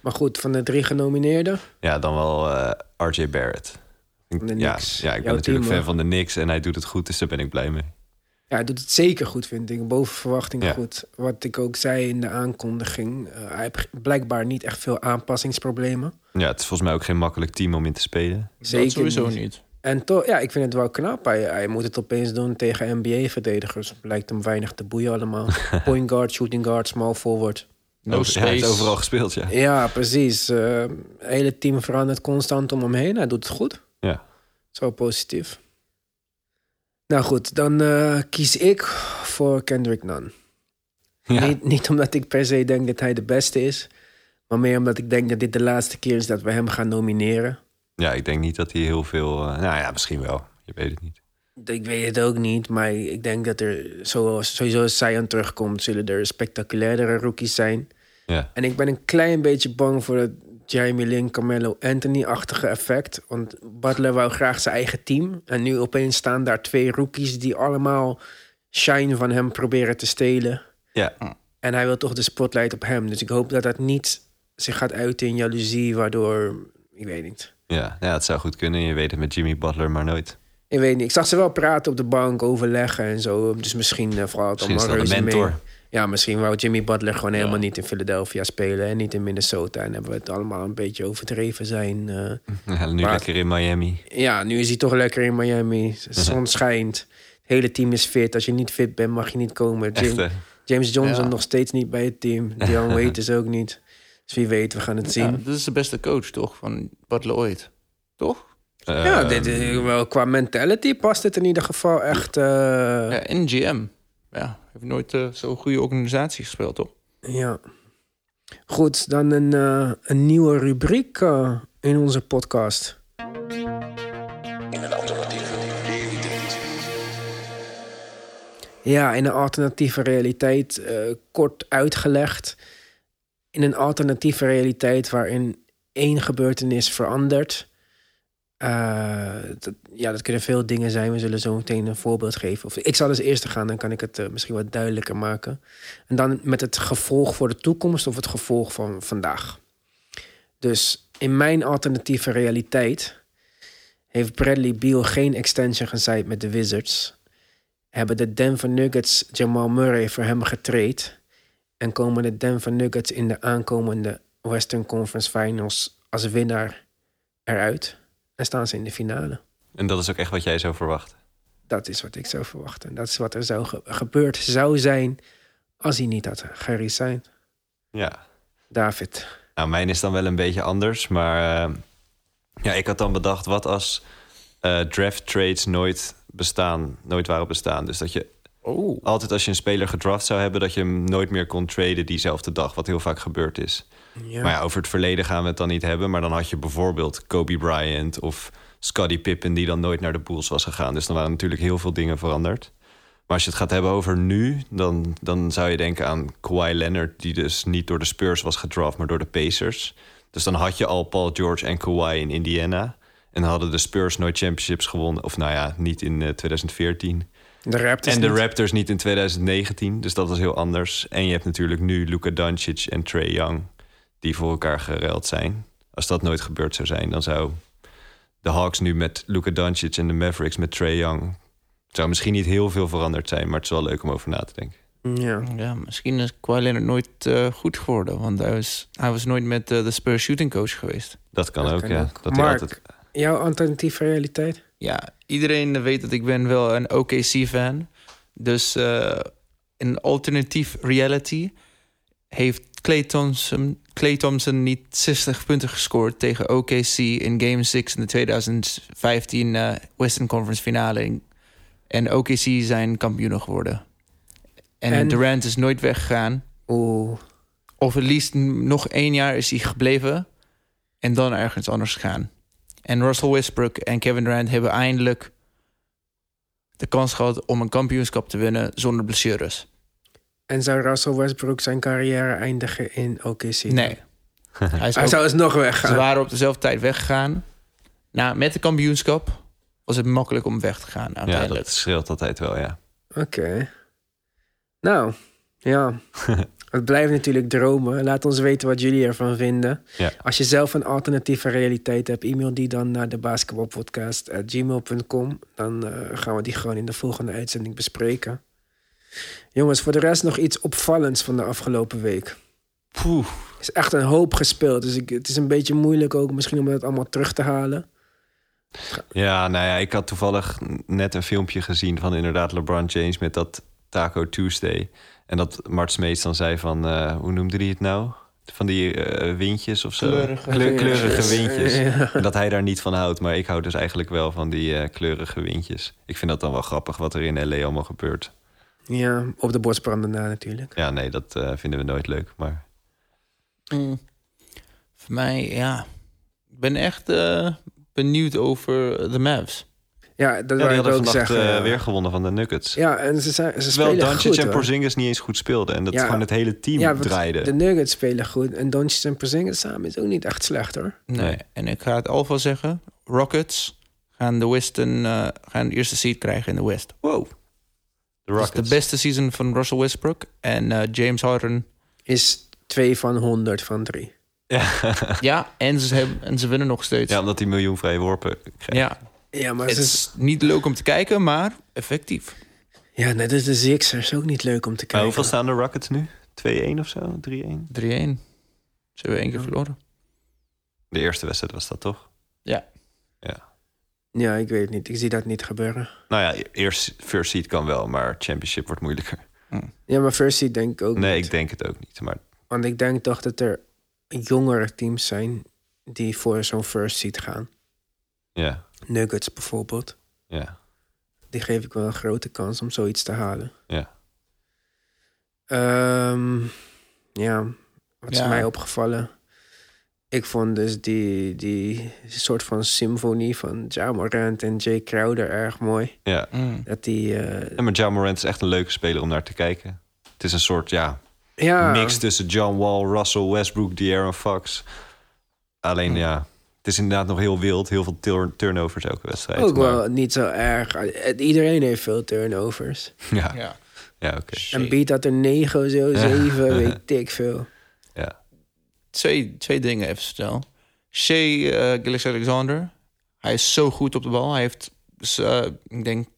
Maar goed, van de drie genomineerden... Ja, dan wel eh, RJ Barrett. Ja, ja, ik ben natuurlijk team, fan van de Knicks en hij doet het goed, dus daar ben ik blij mee. Ja, hij doet het zeker goed, vind ik. Boven verwachting Ja. goed. Wat ik ook zei in de aankondiging. eh, hij heeft blijkbaar niet echt veel aanpassingsproblemen. Ja, het is volgens mij ook geen makkelijk team om in te spelen. Zeker dat sowieso niet. niet. En toch, ja, ik vind het wel knap. Hij, hij moet het opeens doen tegen NBA-verdedigers. Lijkt hem weinig te boeien allemaal. Point guard, shooting guard, small forward. No Oh, ja, hij heeft space. overal gespeeld, ja. Ja, precies. Eh, Het hele team verandert constant om hem heen. Hij doet het goed. Zo positief. Nou goed, dan eh, kies ik voor Kendrick Nunn. Ja. Niet, niet omdat ik per se denk dat hij de beste is. Maar meer omdat ik denk dat dit de laatste keer is dat we hem gaan nomineren. ja, ik denk niet dat hij heel veel... eh, nou ja, misschien wel. Je weet het niet. Ik weet het ook niet, maar ik denk dat er zoals, sowieso als Zion terugkomt... zullen er spectaculairdere rookies zijn. Ja. En ik ben een klein beetje bang voor het Jeremy Lin, Carmelo Anthony-achtige effect. Want Butler wou graag zijn eigen team. En nu opeens staan daar twee rookies die allemaal shine van hem proberen te stelen. Ja, En hij wil toch de spotlight op hem. Dus ik hoop dat dat niet zich gaat uiten in jaloezie, waardoor... Ik weet niet. ja. ja, het zou goed kunnen. Je weet het met Jimmy Butler, maar nooit. Ik weet niet. Ik zag ze wel praten op de bank, overleggen en zo. Dus misschien uh, vooral het allemaal reuze mee. Ja, misschien wou Jimmy Butler gewoon helemaal niet in Philadelphia spelen... en niet in Minnesota. En hebben we het allemaal een beetje overdreven zijn. eh. Ja, nu Maar- lekker in Miami. ja, nu is hij toch lekker in Miami. De zon schijnt. Het hele team is fit. Als je niet fit bent, mag je niet komen. Echt? James Johnson Ja. nog steeds niet bij het team. Dion Waiters ook niet. Dus wie weet, we gaan het zien. Ja, Ja, dit is de beste coach, toch? Van Butler ooit. Toch? Eh, dit, is wel, qua mentality past het in ieder geval echt... eh, Ja, en GM. Ja, heeft nooit eh, zo'n goede organisatie gespeeld, toch? Ja. Goed, dan een, eh, een nieuwe rubriek eh, in onze podcast. Ja, in een alternatieve realiteit, kort uitgelegd. In een alternatieve realiteit waarin één gebeurtenis verandert. Eh, ja, dat kunnen veel dingen zijn. We zullen zo meteen een voorbeeld geven. Of, ik zal als eerste gaan, dan kan ik het eh, misschien wat duidelijker maken. En dan met het gevolg voor de toekomst of het gevolg van vandaag. Dus in mijn alternatieve realiteit heeft Bradley Beal geen extension gesigned met de Wizards. Hebben de Denver Nuggets Jamal Murray voor hem getraind. En komen de Denver Nuggets in de aankomende Western Conference Finals als winnaar eruit. En staan ze in de finale. En dat is ook echt wat jij zou verwachten. Dat is wat ik zou verwachten. Dat is wat er zou ge- gebeurd zou zijn als hij niet had geresigned. Ja. David. Nou, mijn is dan wel een beetje anders. Maar eh, ja, ik had dan bedacht, wat als eh, draft trades nooit bestaan, nooit waren bestaan. Dus dat je Oh. altijd als je een speler gedraft zou hebben, dat je hem nooit meer kon traden diezelfde dag, wat heel vaak gebeurd is. Ja. Maar ja, over het verleden gaan we het dan niet hebben. Maar dan had je bijvoorbeeld Kobe Bryant of Scottie Pippen... die dan nooit naar de Bulls was gegaan. Dus dan waren natuurlijk heel veel dingen veranderd. Maar als je het gaat hebben over nu... dan, dan zou je denken aan Kawhi Leonard... die dus niet door de Spurs was gedraft, maar door de Pacers. Dus dan had je al Paul George en Kawhi in Indiana. En hadden de Spurs nooit championships gewonnen. Of nou ja, niet in eh, 2014. De Raptors En de niet. Raptors niet in 2019, dus dat was heel anders. En je hebt natuurlijk nu Luka Doncic en Trey Young... die voor elkaar geruild zijn. Als dat nooit gebeurd zou zijn, dan zou de Hawks nu met Luka Doncic... en de Mavericks met Trey Young... Het zou misschien niet heel veel veranderd zijn... maar het is wel leuk om over na te denken. Ja. Ja, misschien is Kawhi Leonard nooit eh, goed geworden. Want hij was, hij was nooit met eh, de Spurs shooting coach geweest. Dat kan Dat ook, kan ja. ook. Dat Mark. altijd... Jouw alternatieve realiteit? Ja, iedereen weet dat ik ben wel een OKC-fan. Dus eh in alternatief reality heeft Clay Thompson, Clay Thompson niet 60 punten gescoord tegen OKC in Game 6 in de 2015 eh, Western Conference finale. En OKC zijn kampioenen geworden. En, En- Durant is nooit weggegaan. Oeh. Of at least nog één jaar is hij gebleven. En dan ergens anders gegaan. En Russell Westbrook en Kevin Durant hebben eindelijk de kans gehad om een kampioenschap te winnen zonder blessures. En zou Russell Westbrook zijn carrière eindigen in OKC? Nee. Hij, is Hij ook- zou eens nog ze weggaan. waren op dezelfde tijd weggegaan. Nou, met de kampioenschap was het makkelijk om weg te gaan Ja, dat scheelt altijd wel, ja. Oké. Nou, ja. Het blijft natuurlijk dromen. Laat ons weten wat jullie ervan vinden. Ja. Als je zelf een alternatieve realiteit hebt, e-mail die dan naar de basketbalpodcast.gmail.com. Dan eh, gaan we die gewoon in de volgende uitzending bespreken. Jongens, voor de rest nog iets opvallends van de afgelopen week. Poeh. Er is echt een hoop gespeeld. Dus ik, het is een beetje moeilijk ook misschien om het allemaal terug te halen. Ja, nou ja, ik had toevallig net een filmpje gezien van inderdaad LeBron James met dat Taco Tuesday. En dat Mart Smeets dan zei van, eh, hoe noemde hij het nou? Van die eh, windjes of zo. Kleurige Kleur- kleurige windjes. Ja. En dat hij daar niet van houdt. Maar ik hou dus eigenlijk wel van die eh, kleurige windjes. Ik vind dat dan wel grappig wat er in L.A. allemaal gebeurt. Ja, op de borstbranden na natuurlijk. Ja, nee, dat eh, vinden we nooit leuk. Maar Mm. Voor mij, ja. Ik ben echt eh, benieuwd over de Mavs. Ja, dat ja, wil ik ook zeggen. eh, ja. weer gewonnen van de Nuggets. Ja, en ze, zijn, ze Terwijl spelen Doncic en hoor. Porzingis niet eens goed speelden. En dat Ja. gewoon het hele team Ja, draaide. De Nuggets spelen goed. En Doncic en Porzingis samen is ook niet echt slecht hoor. Nee. Nee. En ik ga het alvast zeggen. Rockets gaan de, Western, eh, gaan de eerste seed krijgen in de West. Wow. De Dat is de beste season van Russell Westbrook. En eh, James Harden. Is 2 van 100 van 3. Ja. Ja, en ze, hebben, en ze winnen nog steeds. ja, omdat hij miljoen vrije worpen kreeg. Ja, Ja, maar het ze, is niet leuk om te kijken, maar effectief. ja, net als de Sixers ook niet leuk om te Maar kijken. hoeveel staan de Rockets nu? 2-1 of zo? 3-1? 3-1. Ze hebben één keer verloren. De eerste wedstrijd was dat toch? Ja. Ja, ik weet het niet. Ik zie dat niet gebeuren. Nou ja, eerst first seed kan wel, maar championship wordt moeilijker. Ja, maar first seed denk ik ook Nee, niet. ik denk het ook niet. Maar Want ik denk toch dat er jongere teams zijn die voor zo'n first seed gaan. ja, Nuggets bijvoorbeeld. ja, Die geef ik wel een grote kans om zoiets te halen. ja. Ehm, ja, wat is Ja. mij opgevallen? Ik vond dus die, die soort van symfonie van Ja Morant en Jay Crowder erg mooi. ja. Mm. Dat die... eh, En maar Ja Morant is echt een leuke speler om naar te kijken. Het is een soort, ja, ja, mix tussen John Wall, Russell Westbrook, De'Aaron Fox. Alleen, ja, het is inderdaad nog heel wild. Heel veel tur- turnovers elke wedstrijd. ook maar- wel niet zo erg. Iedereen heeft veel turnovers. Ja, Ja. ja oké. En Beat had er negen of zo, zeven, weet ik veel. Ja. Twee, twee dingen even snel. Shea eh Gillis-Alexander. Hij is zo goed op de bal. Hij heeft, eh, ik denk,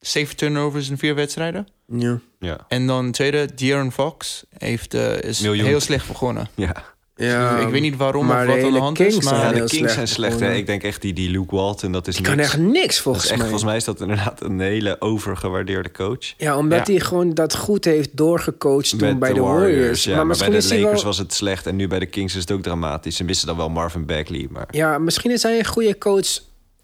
zeven turnovers in vier wedstrijden. Ja. Ja, En dan tweede, De'Aaron Fox heeft, eh, is Miljoen. heel slecht begonnen. ja. Ja ik weet niet waarom maar of wat aan de hand Kings is. zijn Maar ja de Kings slecht zijn slecht. Hè? Ik denk echt die, die Luke Walton, dat is Die niks. kan echt niks volgens echt, mij. volgens mij is dat inderdaad een hele overgewaardeerde coach. Ja, omdat Ja. hij gewoon dat goed heeft doorgecoacht toen bij de Warriors. Ja, maar, maar, misschien bij de Lakers wel... was het slecht en nu bij de Kings is het ook dramatisch. Ze missen dan wel Marvin Bagley, maar Ja, misschien is hij een goede coach,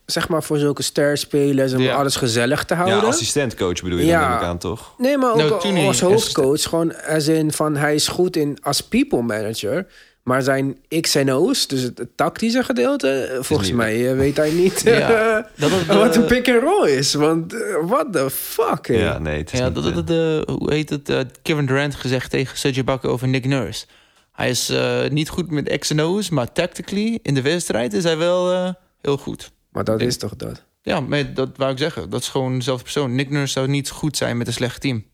zeg maar, voor zulke sterspelers... om Ja. alles gezellig te ja, houden. assistentcoach bedoel je Ja. dan neem ik aan, toch? Nee, maar ook Nou, hij als hoofdcoach. Gewoon als in van hij is goed in als people manager. Maar zijn X en O's, dus het, het tactische gedeelte, eh, volgens mij eh, weet hij niet Ja, eh, dat het, wat eh, een pick and roll is. Want eh, what the fuck? Ja, nee, het is Ja, dat, eh, dat, dat, eh, hoe heet het? eh, Kevin Durant gezegd tegen Serge Bakker over Nick Nurse. Hij is eh, niet goed met X en O's, maar tactically in de wedstrijd is hij wel eh, heel goed. Maar dat is toch dat? Ja, maar dat wou ik zeggen. Dat is gewoon dezelfde persoon. Nick Nurse zou niet goed zijn met een slecht team.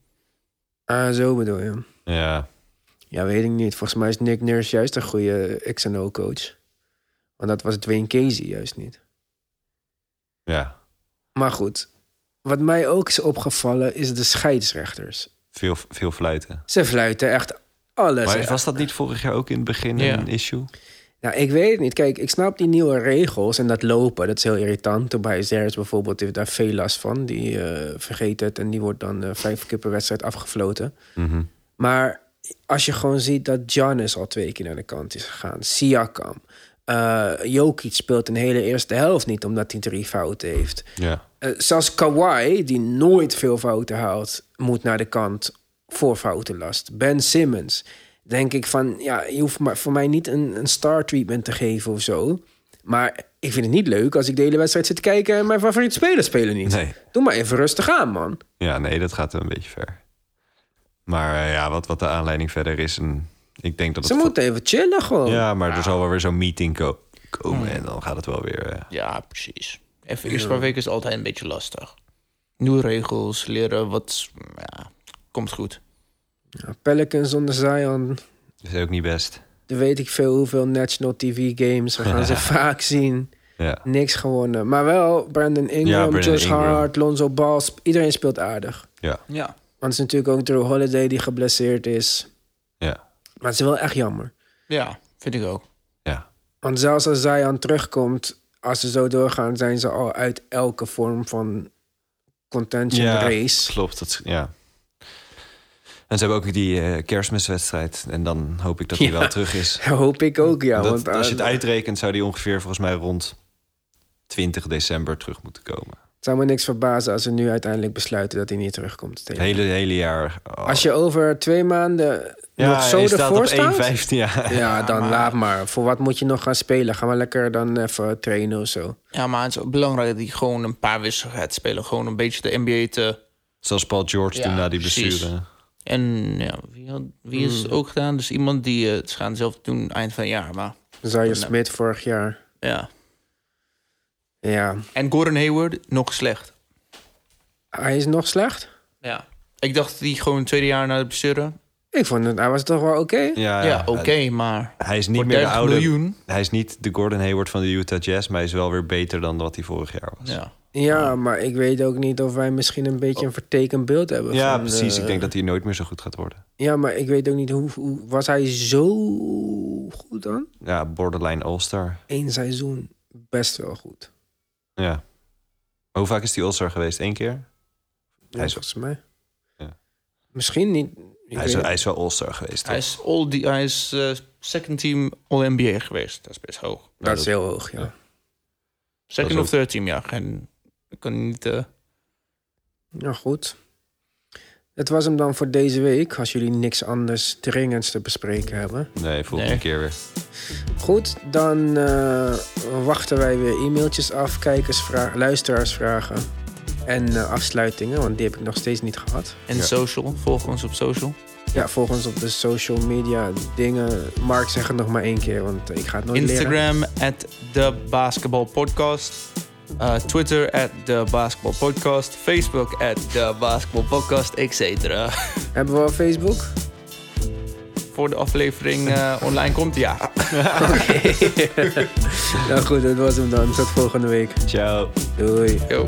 Ah, zo bedoel je. ja, Ja, weet ik niet. Volgens mij is Nick Nurse juist een goede X en O coach. Want dat was Dwayne Casey juist niet. ja, Maar goed, wat mij ook is opgevallen is de scheidsrechters. veel, veel fluiten. Ze fluiten echt alles. Maar was dat niet vorig jaar ook in het begin Ja. een issue? Nou, ik weet het niet. Kijk, ik snap die nieuwe regels en dat lopen. Dat is heel irritant. Tobias Harris bijvoorbeeld heeft daar veel last van. Die eh, vergeet het en die wordt dan eh, vijf keer per wedstrijd afgefloten. Mhm. Maar als je gewoon ziet dat Giannis al twee keer naar de kant is gegaan. Siakam. eh Jokic speelt een hele eerste helft niet omdat hij drie fouten heeft. Ja, Eh, zelfs Kawhi, die nooit veel fouten haalt, moet naar de kant voor foutenlast. Ben Simmons, denk ik van, ja, je hoeft maar voor mij niet een, een star treatment te geven of zo. Maar ik vind het niet leuk als ik de hele wedstrijd zit te kijken en mijn favoriete spelers spelen niet. nee. Doe maar even rustig aan, man. Ja, nee, dat gaat een beetje ver. Maar eh, ja, wat, wat de aanleiding verder is, en ik denk dat Ze het... moeten even chillen gewoon. Ja, maar er zal wel weer zo'n meeting ko- komen en dan gaat het wel weer... eh, Ja, precies. Even eerst paar weken is altijd een beetje lastig. Nieuwe regels, leren wat... Ja, komt goed. Ja, Pelicans zonder Zion, is ook niet best. dan weet ik veel hoeveel national TV games. We gaan ze vaak zien. Ja, Niks gewonnen. Maar wel Brandon Ingram, Ja, Brandon Josh Ingram. Hart, Lonzo Ball. sp- Iedereen speelt aardig. ja, Ja. Want het is natuurlijk ook Drew Holiday die geblesseerd is. ja, Maar het is wel echt jammer. Ja, vind ik ook. ja. Want zelfs als Zion terugkomt... als ze zo doorgaan, zijn ze al uit elke vorm van contention Ja, race. Klopt, dat, ja. En ze hebben ook die eh, kerstmiswedstrijd. En dan hoop ik dat hij Ja. wel terug is. Hoop ik ook, ja. Dat- want, als je het eh, uitrekent, zou die ongeveer volgens mij rond 20 december terug moeten komen. Het zou me niks verbazen als ze nu uiteindelijk besluiten dat hij niet terugkomt. Het hele, hele jaar. oh. Als je over twee maanden ja, nog zo ervoor op staat... 1,15. Ja. Ja, dan laat maar. Voor wat moet je nog gaan spelen? Gaan we lekker dan even trainen of zo? Ja, maar het is ook belangrijk dat hij gewoon een paar wissels gaat spelen. Gewoon een beetje de NBA te... Zoals Paul George Ja, toen na die blessure. En ja, wie, had, wie is het ook gedaan? Dus iemand die eh, het gaan zelf doen eind van het jaar. Maar Zaire Smith vorig jaar. ja. Ja, En Gordon Hayward, nog slecht. hij is nog slecht. Ja. Ik dacht dat hij gewoon het tweede jaar na de blessure... Ik vond het, hij was toch wel oké? Ja, Ja, oké, maar... Hij is niet meer de 30 oude. miljoen. Hij is niet de Gordon Hayward van de Utah Jazz, maar hij is wel weer beter dan wat hij vorig jaar was. Ja. Ja, maar ik weet ook niet of wij misschien een beetje een vertekend beeld hebben. Ja, van, precies. eh, Ik denk dat hij nooit meer zo goed gaat worden. Ja, maar ik weet ook niet hoe, hoe... Was hij zo goed dan? Ja, borderline All-Star. Eén seizoen best wel goed. Ja. Hoe vaak is hij All-Star geweest? Eén keer? Ja, Hij is- volgens mij. Ja. Misschien niet. Hij is, hij is wel All-Star geweest. Hij toch? is, all die, hij is eh, second team All-NBA geweest. Dat is best hoog. dat is heel hoog, ja. Second of third team, ja. En ik kan niet... eh, Ja, goed. Het was hem dan voor deze week, als jullie niks anders dringends te bespreken hebben. Nee, volgende Nee. keer weer. Goed, dan eh, wachten wij weer e-mailtjes af, kijkersvragen, luisteraarsvragen en eh, afsluitingen, want die heb ik nog steeds niet gehad. en Ja. social. Volg ons op social. Ja, volg ons op de social media dingen. Mark, zeg het nog maar één keer, want ik ga het nooit leren. Instagram at The Basketball Podcast. Uh, Twitter at The Basketball Podcast. Facebook at The Basketball Podcast, etc. Hebben we al Facebook? Voor de aflevering eh, online komt, ja. nou goed, dat was hem dan. Tot volgende week. Ciao. Doei. Yo.